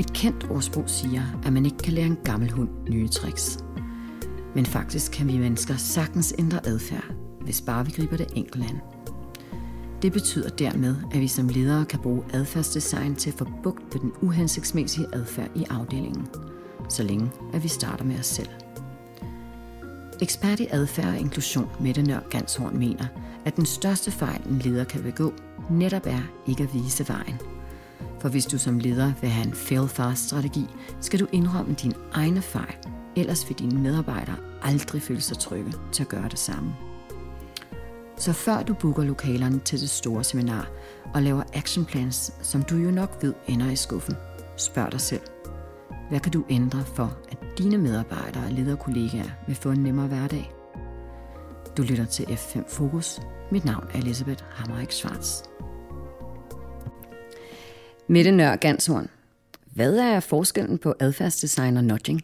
Et kendt ordsprog siger, at man ikke kan lære en gammel hund nye tricks. Men faktisk kan vi mennesker sagtens ændre adfærd, hvis bare vi griber det enkelt an. Det betyder dermed, at vi som ledere kan bruge adfærdsdesign til at få bugt med den uhensigtsmæssige adfærd i afdelingen, så længe at vi starter med os selv. Ekspert i adfærd og inklusion, Mette Nør Ganshorn, mener, at den største fejl, en leder kan begå, netop er ikke at vise vejen. For hvis du som leder vil have en fail-fast-strategi, skal du indrømme dine egne fejl, ellers vil dine medarbejdere aldrig føle sig trygge til at gøre det samme. Så før du booker lokalerne til det store seminar og laver action plans, som du jo nok ved ender i skuffen, spørg dig selv. Hvad kan du ændre for, at dine medarbejdere og lederkollegaer vil få en nemmere hverdag? Du lytter til F5 Fokus. Mit navn er Elisabeth Hammerik Schwartz. Mette Nør Ganshorn. Hvad er forskellen på adfærdsdesign og nudging?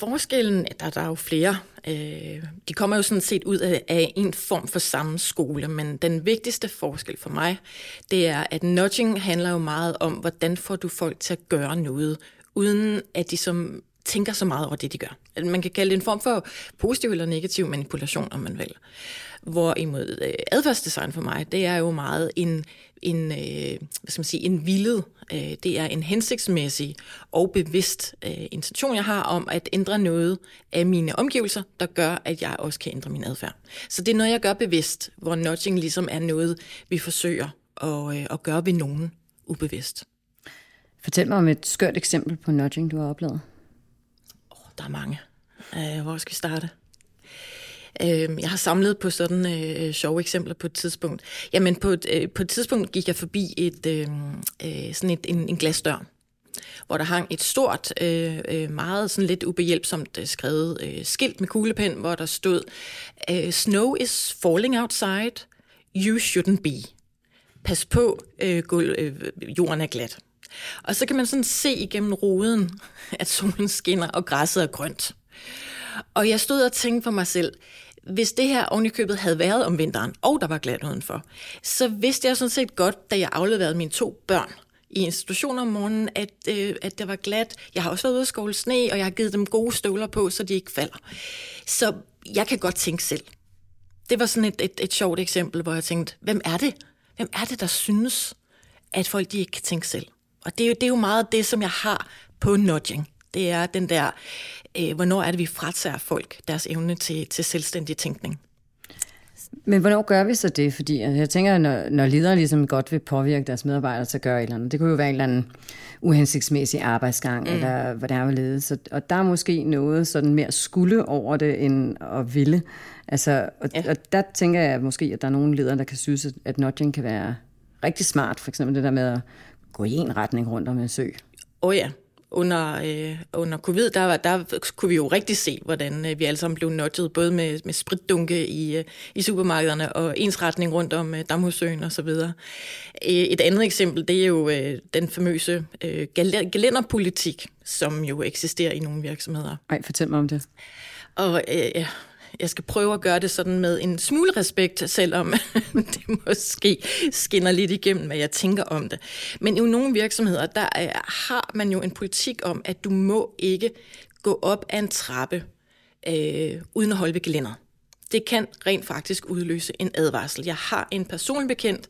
Forskellen, der, der er jo flere. Øh, de kommer jo sådan set ud af, af en form for samme skole, men den vigtigste forskel for mig, det er, at nudging handler jo meget om, hvordan får du folk til at gøre noget, uden at de som tænker så meget over det, de gør. Man kan kalde det en form for positiv eller negativ manipulation, om man vil. Hvorimod øh, adfærdsdesign for mig, det er jo meget en, en, øh, hvad skal man sige, en vildet, øh, det er en hensigtsmæssig og bevidst øh, intention, jeg har om at ændre noget af mine omgivelser, der gør, at jeg også kan ændre min adfærd. Så det er noget, jeg gør bevidst, hvor nudging ligesom er noget, vi forsøger at, øh, at gøre ved nogen ubevidst. Fortæl mig om et skørt eksempel på nudging, du har oplevet. Der er mange. Uh, hvor skal vi starte? Uh, jeg har samlet på sådan uh, sjove eksempler på et tidspunkt. Jamen på et, uh, på et tidspunkt gik jeg forbi et, uh, uh, sådan et, en, en glasdør, hvor der hang et stort, uh, meget sådan lidt ubehjælpsomt skrevet uh, skilt med kuglepen, hvor der stod, uh, Snow is falling outside, you shouldn't be. Pas på, uh, gulv, uh, jorden er glat. Og så kan man sådan se igennem ruden, at solen skinner, og græsset er grønt. Og jeg stod og tænkte for mig selv, hvis det her ovenikøbet havde været om vinteren, og der var glat udenfor, så vidste jeg sådan set godt, da jeg afleverede mine to børn i institutionen om morgenen, at, øh, at det var glat. Jeg har også været ude at skovle sne, og jeg har givet dem gode støvler på, så de ikke falder. Så jeg kan godt tænke selv. Det var sådan et, et, et sjovt eksempel, hvor jeg tænkte, hvem er det? Hvem er det, der synes, at folk de ikke kan tænke selv? Og det er, jo, det er jo meget det, som jeg har på nudging. Det er den der, øh, hvornår er det, vi fratager folk deres evne til, til selvstændig tænkning. Men hvornår gør vi så det? Fordi jeg tænker, når, når ledere ligesom godt vil påvirke deres medarbejdere til at gøre et eller andet, det kunne jo være en eller anden uhensigtsmæssig arbejdsgang, mm. eller hvad det er lede. Så, og der er måske noget sådan mere skulle over det, end at ville. Altså, og, ja. og der tænker jeg måske, at der er nogle ledere, der kan synes, at nudging kan være rigtig smart. For eksempel det der med at gå i en retning rundt om en sø. Åh oh ja, under, øh, under covid, der, der kunne vi jo rigtig se, hvordan øh, vi alle sammen blev nudget, både med, med spritdunke i, øh, i supermarkederne og ensretning rundt om øh, Damhussøen og så videre. Øh, et andet eksempel, det er jo øh, den famøse øh, galenderpolitik, som jo eksisterer i nogle virksomheder. Ej, fortæl mig om det. Og øh, jeg skal prøve at gøre det sådan med en smule respekt, selvom det måske skinner lidt igennem, hvad jeg tænker om det. Men i nogle virksomheder, der har man jo en politik om, at du må ikke gå op ad en trappe øh, uden at holde ved gelænder. Det kan rent faktisk udløse en advarsel. Jeg har en personlig bekendt,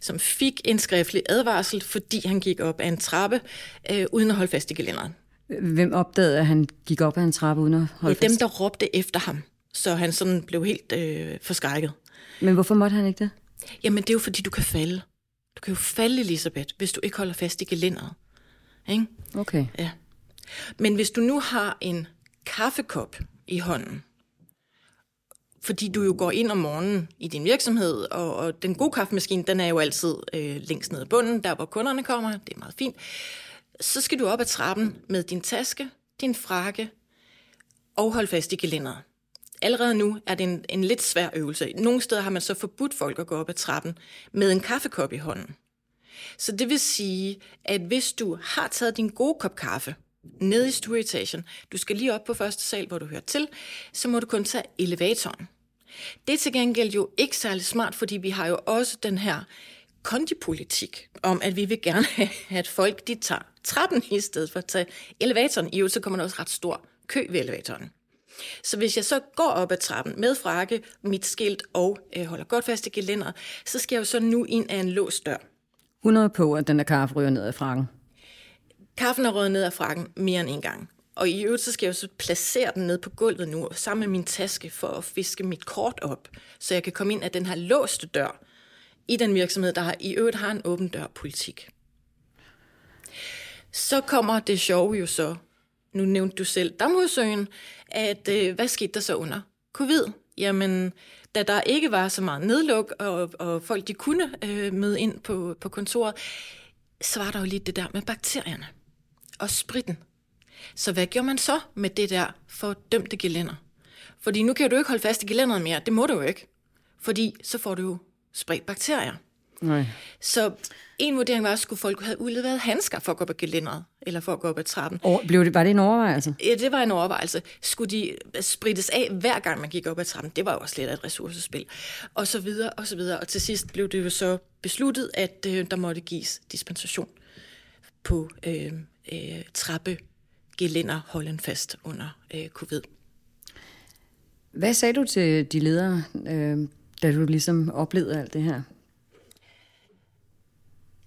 som fik en skriftlig advarsel, fordi han gik op ad en trappe øh, uden at holde fast i gelænderen. Hvem opdagede, at han gik op ad en trappe uden at holde fast? Dem, der råbte efter ham så han sådan blev helt øh, forskrækket. Men hvorfor måtte han ikke det? Jamen, det er jo fordi, du kan falde. Du kan jo falde, Elisabeth, hvis du ikke holder fast i gelænderet. Ikke? Okay. Ja. Men hvis du nu har en kaffekop i hånden, fordi du jo går ind om morgenen i din virksomhed, og, og den gode kaffemaskine, den er jo altid øh, længst nede i bunden, der hvor kunderne kommer, det er meget fint. Så skal du op ad trappen med din taske, din frakke og holde fast i gelænderet allerede nu er det en, en lidt svær øvelse. Nogle steder har man så forbudt folk at gå op ad trappen med en kaffekop i hånden. Så det vil sige, at hvis du har taget din gode kop kaffe ned i stueetagen, du skal lige op på første sal, hvor du hører til, så må du kun tage elevatoren. Det er til gengæld jo ikke særlig smart, fordi vi har jo også den her kondipolitik, om at vi vil gerne have, at folk de tager trappen i stedet for at tage elevatoren. I øvrigt, så kommer der også ret stor kø ved elevatoren. Så hvis jeg så går op ad trappen med frakke, mit skilt og øh, holder godt fast i gelænderet, så skal jeg jo så nu ind af en låst dør. 100 på, at den der kaffe ryger ned af frakken. Kaffen er røget ned af frakken mere end en gang. Og i øvrigt, så skal jeg jo så placere den ned på gulvet nu, sammen med min taske, for at fiske mit kort op, så jeg kan komme ind af den her låste dør i den virksomhed, der har, i øvrigt har en åben dør politik. Så kommer det sjove jo så, nu nævnte du selv Damhusøen, at øh, hvad skete der så under covid? Jamen, da der ikke var så meget nedluk, og, og folk de kunne øh, møde ind på, på kontoret, så var der jo lidt det der med bakterierne og spritten. Så hvad gjorde man så med det der fordømte gelænder? Fordi nu kan du ikke holde fast i gelænderet mere. Det må du jo ikke. Fordi så får du jo spredt bakterier. Nej. Så en vurdering var, at skulle folk have udleveret handsker for at gå op ad gelænderet, eller for at gå op ad trappen. Og blev det, var det en overvejelse? Ja, det var en overvejelse. Skulle de sprittes af hver gang, man gik op ad trappen? Det var jo også lidt af et ressourcespil. Og så videre, og så videre. Og til sidst blev det jo så besluttet, at øh, der måtte gives dispensation på øh, øh, trappe gelænder holden fast under øh, covid. Hvad sagde du til de ledere, øh, da du ligesom oplevede alt det her?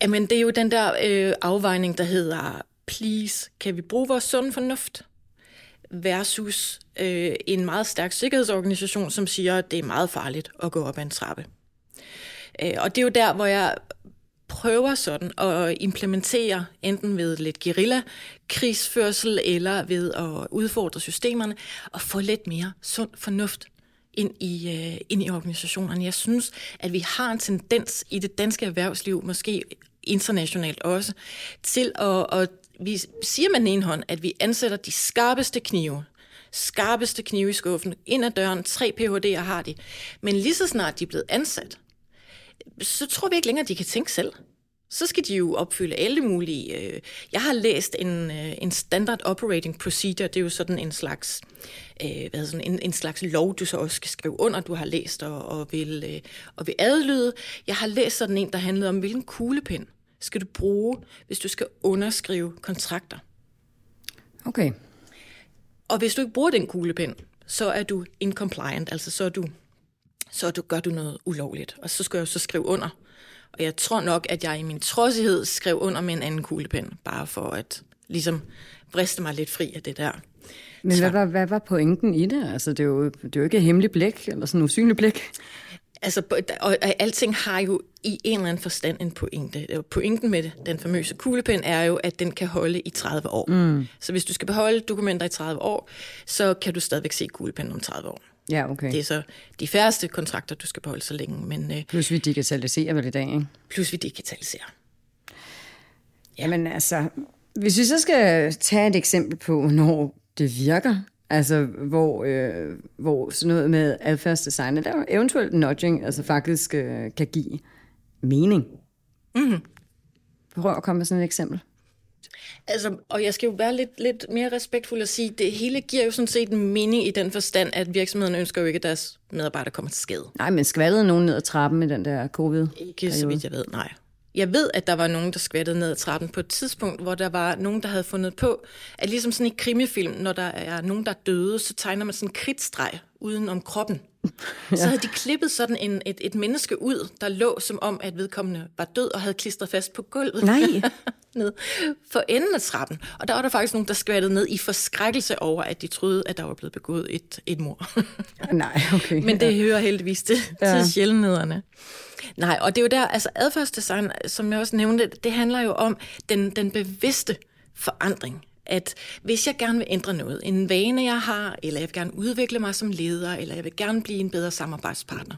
Jamen, det er jo den der øh, afvejning, der hedder, please, kan vi bruge vores sund fornuft? Versus øh, en meget stærk sikkerhedsorganisation, som siger, at det er meget farligt at gå op ad en trappe. Øh, og det er jo der, hvor jeg prøver sådan at implementere, enten ved lidt guerilla krigsførsel eller ved at udfordre systemerne, og få lidt mere sund fornuft ind i, øh, ind i organisationerne. Jeg synes, at vi har en tendens i det danske erhvervsliv, måske internationalt også, til at, at vi siger med den ene hånd, at vi ansætter de skarpeste knive, skarpeste knive i skuffen, ind ad døren, tre PhD'er har de. Men lige så snart de er blevet ansat, så tror vi ikke længere, at de kan tænke selv. Så skal de jo opfylde alle mulige... Øh, jeg har læst en, øh, en standard operating procedure, det er jo sådan en slags, øh, hvad sådan, en, en slags lov, du så også skal skrive under, du har læst og, og, vil, og vil adlyde. Jeg har læst sådan en, der handlede om, hvilken kuglepen skal du bruge, hvis du skal underskrive kontrakter. Okay. Og hvis du ikke bruger den kuglepen, så er du incompliant, altså så, er du, så du, gør du noget ulovligt. Og så skal jeg jo så skrive under. Og jeg tror nok, at jeg i min trodsighed skrev under med en anden kuglepen, bare for at ligesom vriste mig lidt fri af det der. Men hvad var, hvad var pointen i det? Altså, det er jo, det er jo ikke et hemmeligt blik, eller sådan en usynlig blik. Altså, og, og alting har jo i en eller anden forstand en pointe. Pointen med den famøse kuglepen er jo, at den kan holde i 30 år. Mm. Så hvis du skal beholde dokumenter i 30 år, så kan du stadigvæk se kuglepennen om 30 år. Ja, okay. Det er så de færreste kontrakter, du skal beholde så længe. Men, øh, plus vi digitaliserer vel i dag, ikke? Plus vi digitaliserer. Ja. Jamen altså, hvis vi så skal tage et eksempel på, når det virker, altså hvor, øh, hvor sådan noget med adfærdsdesign, der eventuelt nudging, altså faktisk øh, kan give mening. Mm-hmm. Prøv at komme med sådan et eksempel. Altså, og jeg skal jo være lidt, lidt mere respektfuld og sige, det hele giver jo sådan set en mening i den forstand, at virksomheden ønsker jo ikke, at deres medarbejdere kommer til skade. Nej, men skvattede nogen ned ad trappen i den der covid Ikke så vidt jeg ved, nej. Jeg ved, at der var nogen, der skvattede ned ad trappen på et tidspunkt, hvor der var nogen, der havde fundet på, at ligesom sådan en krimifilm, når der er nogen, der døde, så tegner man sådan en kridtstreg uden om kroppen. ja. Så havde de klippet sådan en, et, et menneske ud, der lå som om, at vedkommende var død og havde klistret fast på gulvet. Nej. ned for enden af trappen. Og der var der faktisk nogen, der skvattede ned i forskrækkelse over, at de troede, at der var blevet begået et, et mor. Nej, okay. Men det hører heldigvis til, ja. til sjældenhederne. Nej, og det er jo der, altså adfærdsdesign, som jeg også nævnte, det handler jo om den, den bevidste forandring at hvis jeg gerne vil ændre noget, en vane jeg har, eller jeg vil gerne udvikle mig som leder, eller jeg vil gerne blive en bedre samarbejdspartner,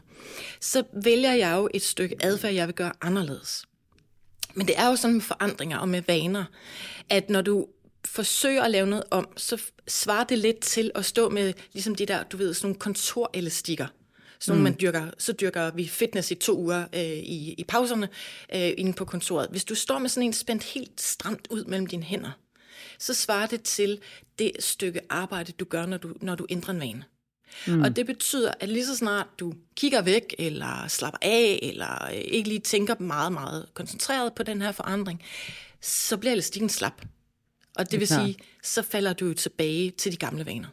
så vælger jeg jo et stykke adfærd, jeg vil gøre anderledes. Men det er jo sådan med forandringer og med vaner, at når du forsøger at lave noget om, så svarer det lidt til at stå med ligesom de der, du ved, sådan nogle kontorelastikker. Så mm. man dyrker, så dyrker vi fitness i to uger øh, i, i pauserne øh, inde på kontoret. Hvis du står med sådan en spændt helt stramt ud mellem dine hænder, så svarer det til det stykke arbejde, du gør, når du, når du ændrer en vane. Mm. Og det betyder, at lige så snart du kigger væk, eller slapper af, eller øh, ikke lige tænker meget, meget koncentreret på den her forandring, så bliver elastikken slap. Og det, det vil klar. sige, så falder du tilbage til de gamle vaner.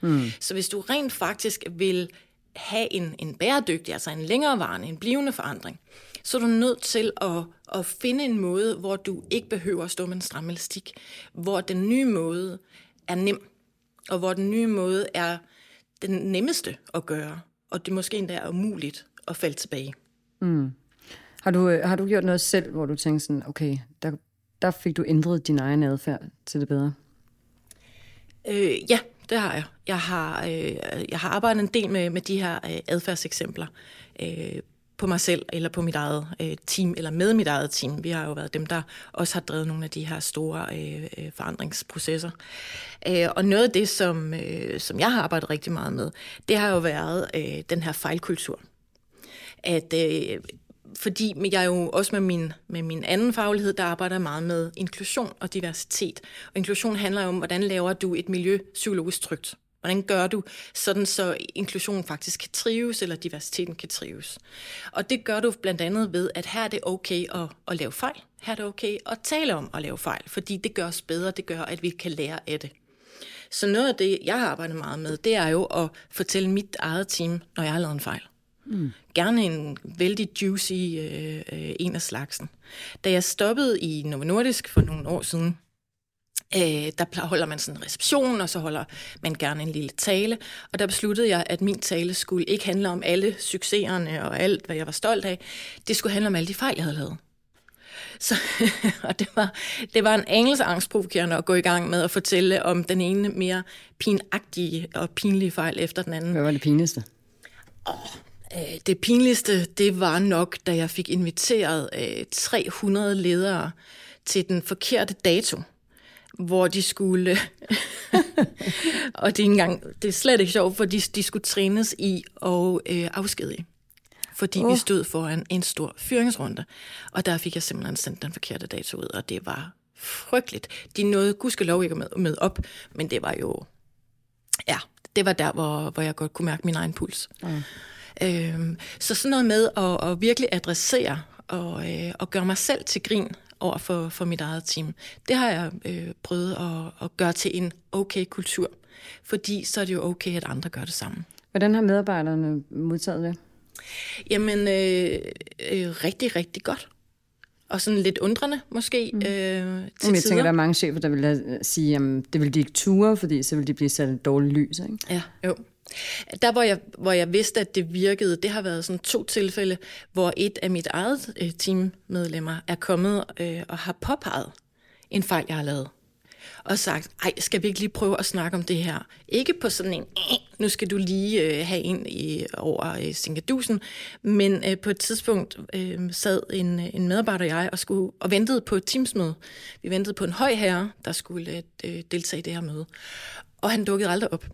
Mm. Så hvis du rent faktisk vil have en, en bæredygtig, altså en længerevarende, en blivende forandring, så er du nødt til at, at finde en måde, hvor du ikke behøver at stå med en stram elastik, hvor den nye måde er nem, og hvor den nye måde er den nemmeste at gøre, og det måske endda er umuligt at falde tilbage. Mm. Har, du, øh, har du gjort noget selv, hvor du tænker sådan, okay, der, der fik du ændret din egen adfærd til det bedre? Øh, ja, det har jeg. Jeg har, øh, jeg har arbejdet en del med, med de her øh, adfærdseksempler øh, på mig selv, eller på mit eget øh, team, eller med mit eget team. Vi har jo været dem, der også har drevet nogle af de her store øh, øh forandringsprocesser. Øh, og noget af det, som, øh, som jeg har arbejdet rigtig meget med, det har jo været øh, den her fejlkultur. At øh, fordi jeg jo også med min, med min anden faglighed, der arbejder meget med inklusion og diversitet. Og inklusion handler om, hvordan laver du et miljø psykologisk trygt. Hvordan gør du sådan, så inklusion faktisk kan trives, eller diversiteten kan trives? Og det gør du blandt andet ved, at her er det okay at, at lave fejl. Her er det okay at tale om at lave fejl, fordi det gør os bedre, det gør, at vi kan lære af det. Så noget af det, jeg har arbejdet meget med, det er jo at fortælle mit eget team, når jeg har lavet en fejl. Mm. Gerne en vældig juicy øh, øh, en af slagsen. Da jeg stoppede i Novo Nordisk for nogle år siden, øh, der holder man sådan en reception, og så holder man gerne en lille tale. Og der besluttede jeg, at min tale skulle ikke handle om alle succeserne og alt, hvad jeg var stolt af. Det skulle handle om alle de fejl, jeg havde lavet. Så, og det var, det var en engelsk angstprovokerende at gå i gang med at fortælle om den ene mere pinagtige og pinlige fejl efter den anden. Hvad var det pinligste? Oh, Øh, det pinligste, det var nok, da jeg fik inviteret 300 øh, ledere til den forkerte dato, hvor de skulle... og det er, engang, det er slet ikke sjovt, for de, de skulle trænes i at øh, afskedige. Fordi oh. vi stod foran en stor fyringsrunde. Og der fik jeg simpelthen sendt den forkerte dato ud, og det var frygteligt. De nåede gudskelov ikke med, med op, men det var jo... Ja, det var der, hvor, hvor jeg godt kunne mærke min egen puls. Mm. Øh, så sådan noget med at, at virkelig adressere og, øh, og gøre mig selv til grin over for, for mit eget team, det har jeg øh, prøvet at, at gøre til en okay kultur. Fordi så er det jo okay, at andre gør det samme. Hvordan har medarbejderne modtaget det? Jamen, øh, øh, rigtig, rigtig godt. Og sådan lidt undrende, måske, mm. øh, til Jeg tider. tænker, der er mange chefer, der vil sige, at det vil de ikke ture, fordi så vil de blive sat et dårligt lys, ikke? Ja, jo. Der, hvor jeg, hvor jeg vidste, at det virkede, det har været sådan to tilfælde, hvor et af mit eget øh, teammedlemmer er kommet øh, og har påpeget en fejl, jeg har lavet. Og sagt, ej, skal vi ikke lige prøve at snakke om det her? Ikke på sådan en, nu skal du lige øh, have en i, over øh, Sinkadusen, men øh, på et tidspunkt øh, sad en, øh, en medarbejder og jeg og, skulle, og ventede på et teamsmøde. Vi ventede på en høj herre, der skulle øh, deltage i det her møde. Og han dukkede aldrig op.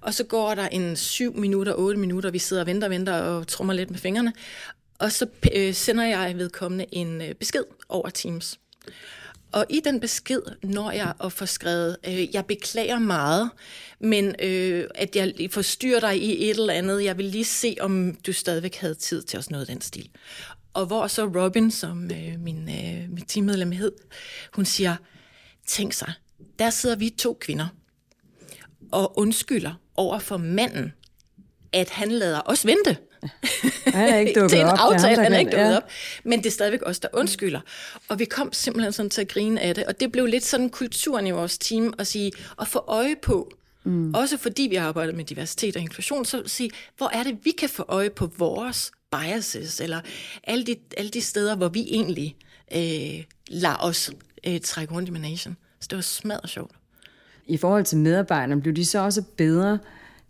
Og så går der en 7 minutter, 8 minutter, vi sidder og venter og venter og trummer lidt med fingrene. Og så øh, sender jeg vedkommende en øh, besked over Teams. Og i den besked når jeg at få skrevet, øh, jeg beklager meget, men øh, at jeg forstyrrer dig i et eller andet. Jeg vil lige se, om du stadigvæk havde tid til os noget af den stil. Og hvor så Robin, som øh, min, øh, min teammedlem hed, hun siger, tænk sig, der sidder vi to kvinder og undskylder over for manden, at han lader os vente. Han er ikke dukket det er en op. aftale, han er ikke dukket ja. op. Men det er stadigvæk os, der undskylder. Og vi kom simpelthen sådan til at grine af det. Og det blev lidt sådan kulturen i vores team at sige, at få øje på, mm. også fordi vi har arbejdet med diversitet og inklusion, så at sige, hvor er det, vi kan få øje på vores biases, eller alle de, alle de steder, hvor vi egentlig øh, lader os øh, trække rundt i nation. Så det var smadret sjovt i forhold til medarbejderne, blev de så også bedre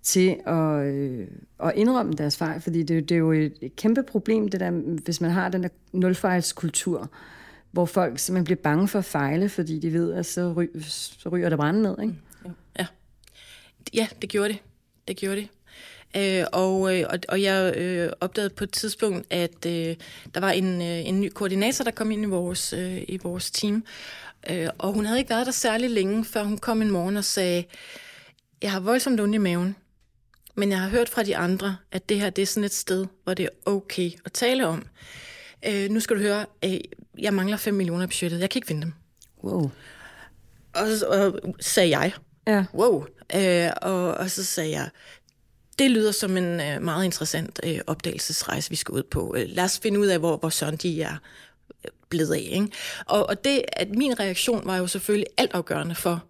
til at, øh, at indrømme deres fejl, fordi det, det er jo et, kæmpe problem, det der, hvis man har den der nulfejlskultur, hvor folk simpelthen bliver bange for at fejle, fordi de ved, at så, ry, så ryger der brænde ned, ikke? Mm, ja. ja, det gjorde det. Det gjorde det. Øh, og, øh, og, og jeg øh, opdagede på et tidspunkt, at øh, der var en, øh, en ny koordinator, der kom ind i vores, øh, i vores team, Øh, og hun havde ikke været der særlig længe, før hun kom en morgen og sagde, jeg har voldsomt ondt i maven. Men jeg har hørt fra de andre, at det her det er sådan et sted, hvor det er okay at tale om. Øh, nu skal du høre, øh, jeg mangler 5 millioner i budgettet. Jeg kan ikke finde dem. Wow. Og, og sagde jeg, Ja. wow. Øh, og, og så sagde jeg, det lyder som en øh, meget interessant øh, opdagelsesrejse, vi skal ud på. Øh, lad os finde ud af, hvor, hvor sådan de er blevet af. Ikke? Og, og det, at min reaktion var jo selvfølgelig altafgørende for,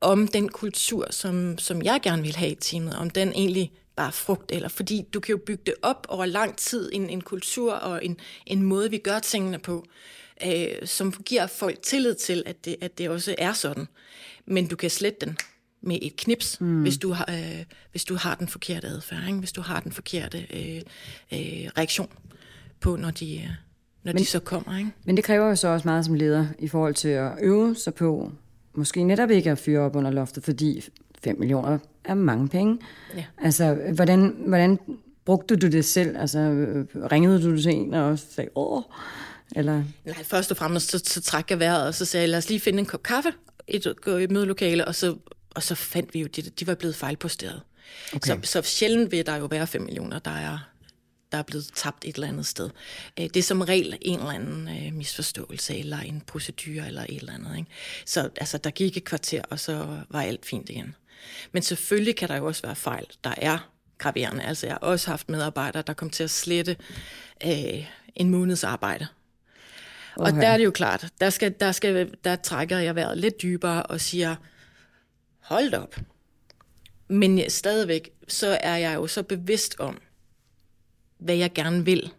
om den kultur, som, som jeg gerne vil have i teamet, om den egentlig bare frugt, eller fordi du kan jo bygge det op over lang tid, en, en kultur og en, en måde, vi gør tingene på, øh, som giver folk tillid til, at det, at det også er sådan. Men du kan slette den med et knips, mm. hvis, du har, øh, hvis du har den forkerte adfærd, ikke? hvis du har den forkerte øh, øh, reaktion på, når de, øh, når Men, de så kommer. Ikke? Men det kræver jo så også meget som leder i forhold til at øve sig på, måske netop ikke at fyre op under loftet, fordi 5 millioner er mange penge. Ja. Altså, hvordan, hvordan brugte du det selv? Altså, ringede du til en og sagde, åh, eller... Nej, først og fremmest så, så trak jeg vejret, og så sagde jeg, lad os lige finde en kop kaffe et, gå i mødelokale, og så, og så fandt vi jo, de, de var blevet fejlposteret. Okay. Så, så sjældent vil der jo være 5 millioner, der er, der er blevet tabt et eller andet sted. Øh, Det er som regel en eller anden øh, misforståelse, eller en procedure, eller et eller andet. Ikke? Så altså, der gik et kvarter, og så var alt fint igen. Men selvfølgelig kan der jo også være fejl, der er graverende. Altså, jeg har også haft medarbejdere, der kom til at slette øh, en måneds arbejde. Og Okay. der er det jo klart, der, skal, der, skal, der trækker jeg vejret lidt dybere og siger, hold op. Men stadigvæk, så er jeg jo så bevidst om, hvad jeg gerne vil,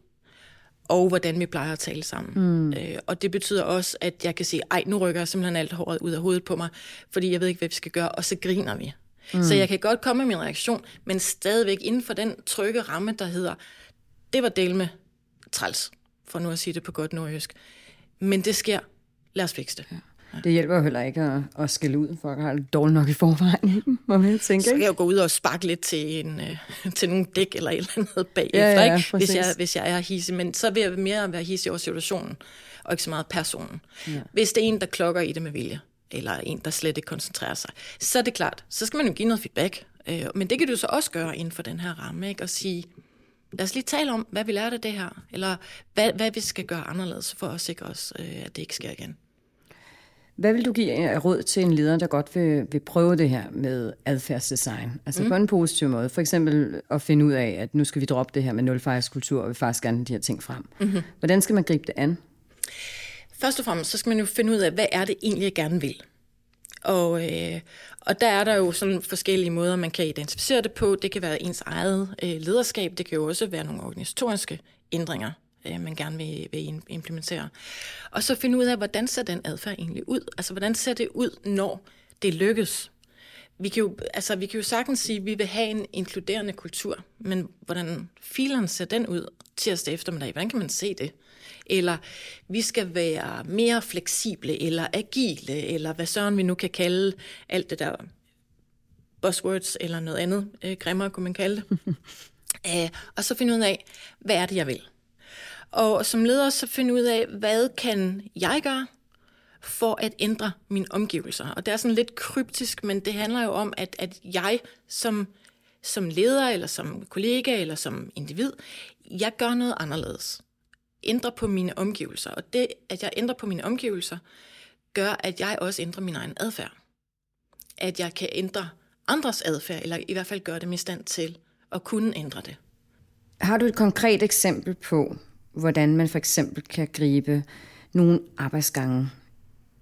og hvordan vi plejer at tale sammen. Mm. Øh, og det betyder også, at jeg kan sige, ej, nu rykker jeg simpelthen alt håret ud af hovedet på mig, fordi jeg ved ikke, hvad vi skal gøre, og så griner vi. Mm. Så jeg kan godt komme med min reaktion, men stadigvæk inden for den trygge ramme, der hedder, det var del med træls, for nu at sige det på godt nordjysk. Men det sker. Lad os fikse det. Ja. Det hjælper jo heller ikke at, at skille ud, for at have det dårligt nok i forvejen, må man tænke, Så kan jeg jo gå ud og sparke lidt til, en, øh, til nogle dæk eller et eller andet bagefter, Ja, ja, ikke? Hvis, jeg, hvis jeg er hissig. Men så vil jeg mere være hissig over situationen, og ikke så meget personen. Ja. Hvis det er en, der klokker i det med vilje, eller en, der slet ikke koncentrerer sig, så er det klart, så skal man jo give noget feedback. Øh, Men det kan du så også gøre inden for den her ramme, ikke? og sige, lad os lige tale om, hvad vi lærte af det her, eller hvad, hvad vi skal gøre anderledes for at sikre os, øh, at det ikke sker igen. Hvad vil du give af råd til en leder, der godt vil, vil prøve det her med adfærdsdesign? Altså mm. på en positiv måde. For eksempel at finde ud af, at nu skal vi droppe det her med nulfejlskultur, og vi faktisk gerne de her ting frem. Mm-hmm. Hvordan skal man gribe det an? Først og fremmest, så skal man jo finde ud af, hvad er det egentlig, jeg gerne vil. Og, øh, og der er der jo sådan forskellige måder, man kan identificere det på. Det kan være ens eget øh, lederskab. Det kan jo også være nogle organisatoriske ændringer, øh, man gerne vil, vil im- implementere. Og så finde ud af, hvordan ser den adfærd egentlig ud? Altså, hvordan ser det ud, når det lykkes? Vi kan, jo, altså, vi kan jo sagtens sige, at vi vil have en inkluderende kultur, men hvordan fileren ser den ud tirsdag eftermiddag? Hvordan kan man se det? Eller vi skal være mere fleksible, eller agile, eller hvad søren vi nu kan kalde alt det der buzzwords, eller noget andet øh, grimmere kunne man kalde det. Æh, og så finde ud af, hvad er det, jeg vil? Og som leder så finde ud af, hvad kan jeg gøre for at ændre mine omgivelser. Og det er sådan lidt kryptisk, men det handler jo om, at, at jeg som, som leder, eller som kollega, eller som individ, jeg gør noget anderledes. Ændrer på mine omgivelser. Og det, at jeg ændrer på mine omgivelser, gør, at jeg også ændrer min egen adfærd. At jeg kan ændre andres adfærd, eller i hvert fald gøre dem i stand til at kunne ændre det. Har du et konkret eksempel på, hvordan man for eksempel kan gribe nogle arbejdsgange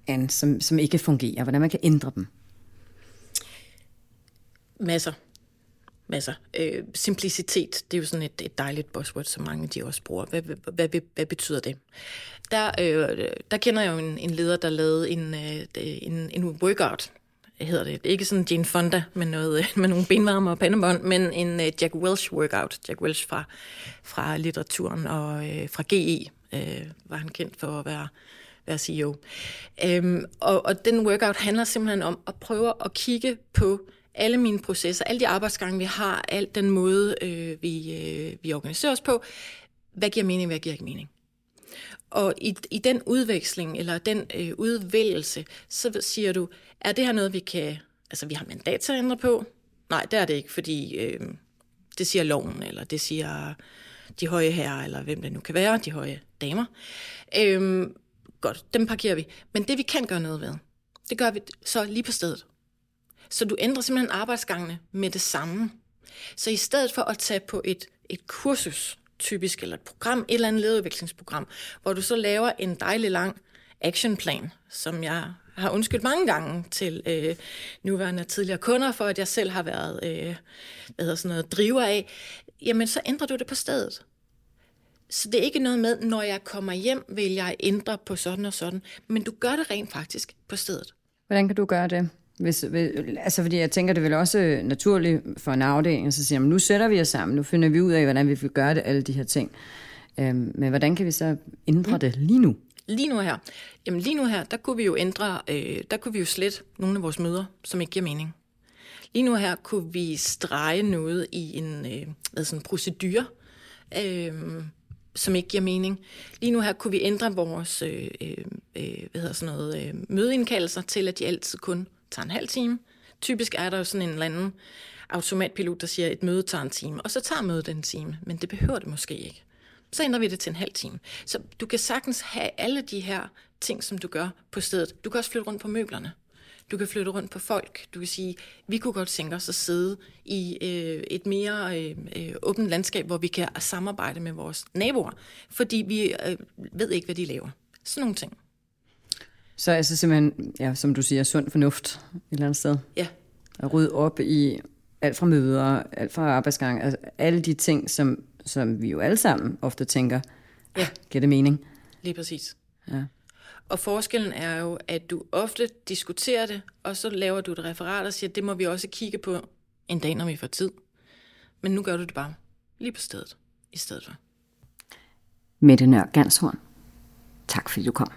an, som, som ikke fungerer? Hvordan man kan ændre dem? Masser. Masser. Øh, simplicitet, det er jo sådan et, et dejligt buzzword, som mange de også bruger. Hvad, hvad, hvad, hvad betyder det? Der, øh, der kender jeg jo en, en leder, der lavede en, øh, en, en workout, hedder det. Ikke sådan Jane Fonda med, noget, med nogle benvarmer og pandebånd, men en uh, Jack Welch workout. Jack Welch fra, fra litteraturen og øh, fra GE øh, var han kendt for at være, være CEO. Øhm, og, og den workout handler simpelthen om at prøve at kigge på alle mine processer, alle de arbejdsgange, vi har, al den måde, øh, vi, øh, vi organiserer os på. Hvad giver mening, hvad giver ikke mening? Og i, i den udveksling, eller den øh, udvælgelse, så siger du, er det her noget, vi kan, altså vi har mandat til at ændre på? Nej, det er det ikke, fordi øh, det siger loven, eller det siger de høje herrer, eller hvem det nu kan være, de høje damer. Øh, godt, dem parkerer vi. Men det vi kan gøre noget ved, det gør vi så lige på stedet. Så du ændrer simpelthen arbejdsgangene med det samme. Så i stedet for at tage på et, et kursus, typisk, eller et program, et eller andet lederudviklingsprogram, hvor du så laver en dejlig lang actionplan, som jeg har undskyldt mange gange til øh, nuværende og tidligere kunder, for at jeg selv har været øh, hvad hedder sådan noget, driver af, jamen så ændrer du det på stedet. Så det er ikke noget med, når jeg kommer hjem, vil jeg ændre på sådan og sådan, men du gør det rent faktisk på stedet. Hvordan kan du gøre det? Hvis, altså fordi jeg tænker, det er vel også naturligt for en afdeling, så siger man, nu sætter vi os sammen, nu finder vi ud af, hvordan vi vil gøre det, alle de her ting. Øhm, men hvordan kan vi så ændre mm. det lige nu? Lige nu her, jamen lige nu her, der kunne vi jo ændre, øh, der kunne vi jo slet nogle af vores møder, som ikke giver mening. Lige nu her kunne vi strege noget i en øh, hvad sådan, procedure, øh, som ikke giver mening. Lige nu her kunne vi ændre vores øh, øh, øh hvad hedder sådan noget, øh, mødeindkaldelser til, at de altid kun tager en halv time. Typisk er der jo sådan en eller anden automatpilot, der siger, at et møde tager en time, og så tager mødet en time, men det behøver det måske ikke. Så ændrer vi det til en halv time. Så du kan sagtens have alle de her ting, som du gør på stedet. Du kan også flytte rundt på møblerne. Du kan flytte rundt på folk. Du kan sige, vi kunne godt tænke os at sidde i øh, et mere øh, øh, åbent landskab, hvor vi kan samarbejde med vores naboer, fordi vi øh, ved ikke, hvad de laver. Sådan nogle ting. Så altså simpelthen, ja, som du siger, sund fornuft et eller andet sted. Ja. At rydde op i alt fra møder, alt fra arbejdsgang, altså alle de ting, som, som vi jo alle sammen ofte tænker, ja. Ah, giver det mening? Lige præcis. Ja. Og forskellen er jo, at du ofte diskuterer det, og så laver du et referat og siger, at det må vi også kigge på en dag, når vi får tid. Men nu gør du det bare lige på stedet, i stedet for. Mette Nør Ganshorn, tak fordi du kom.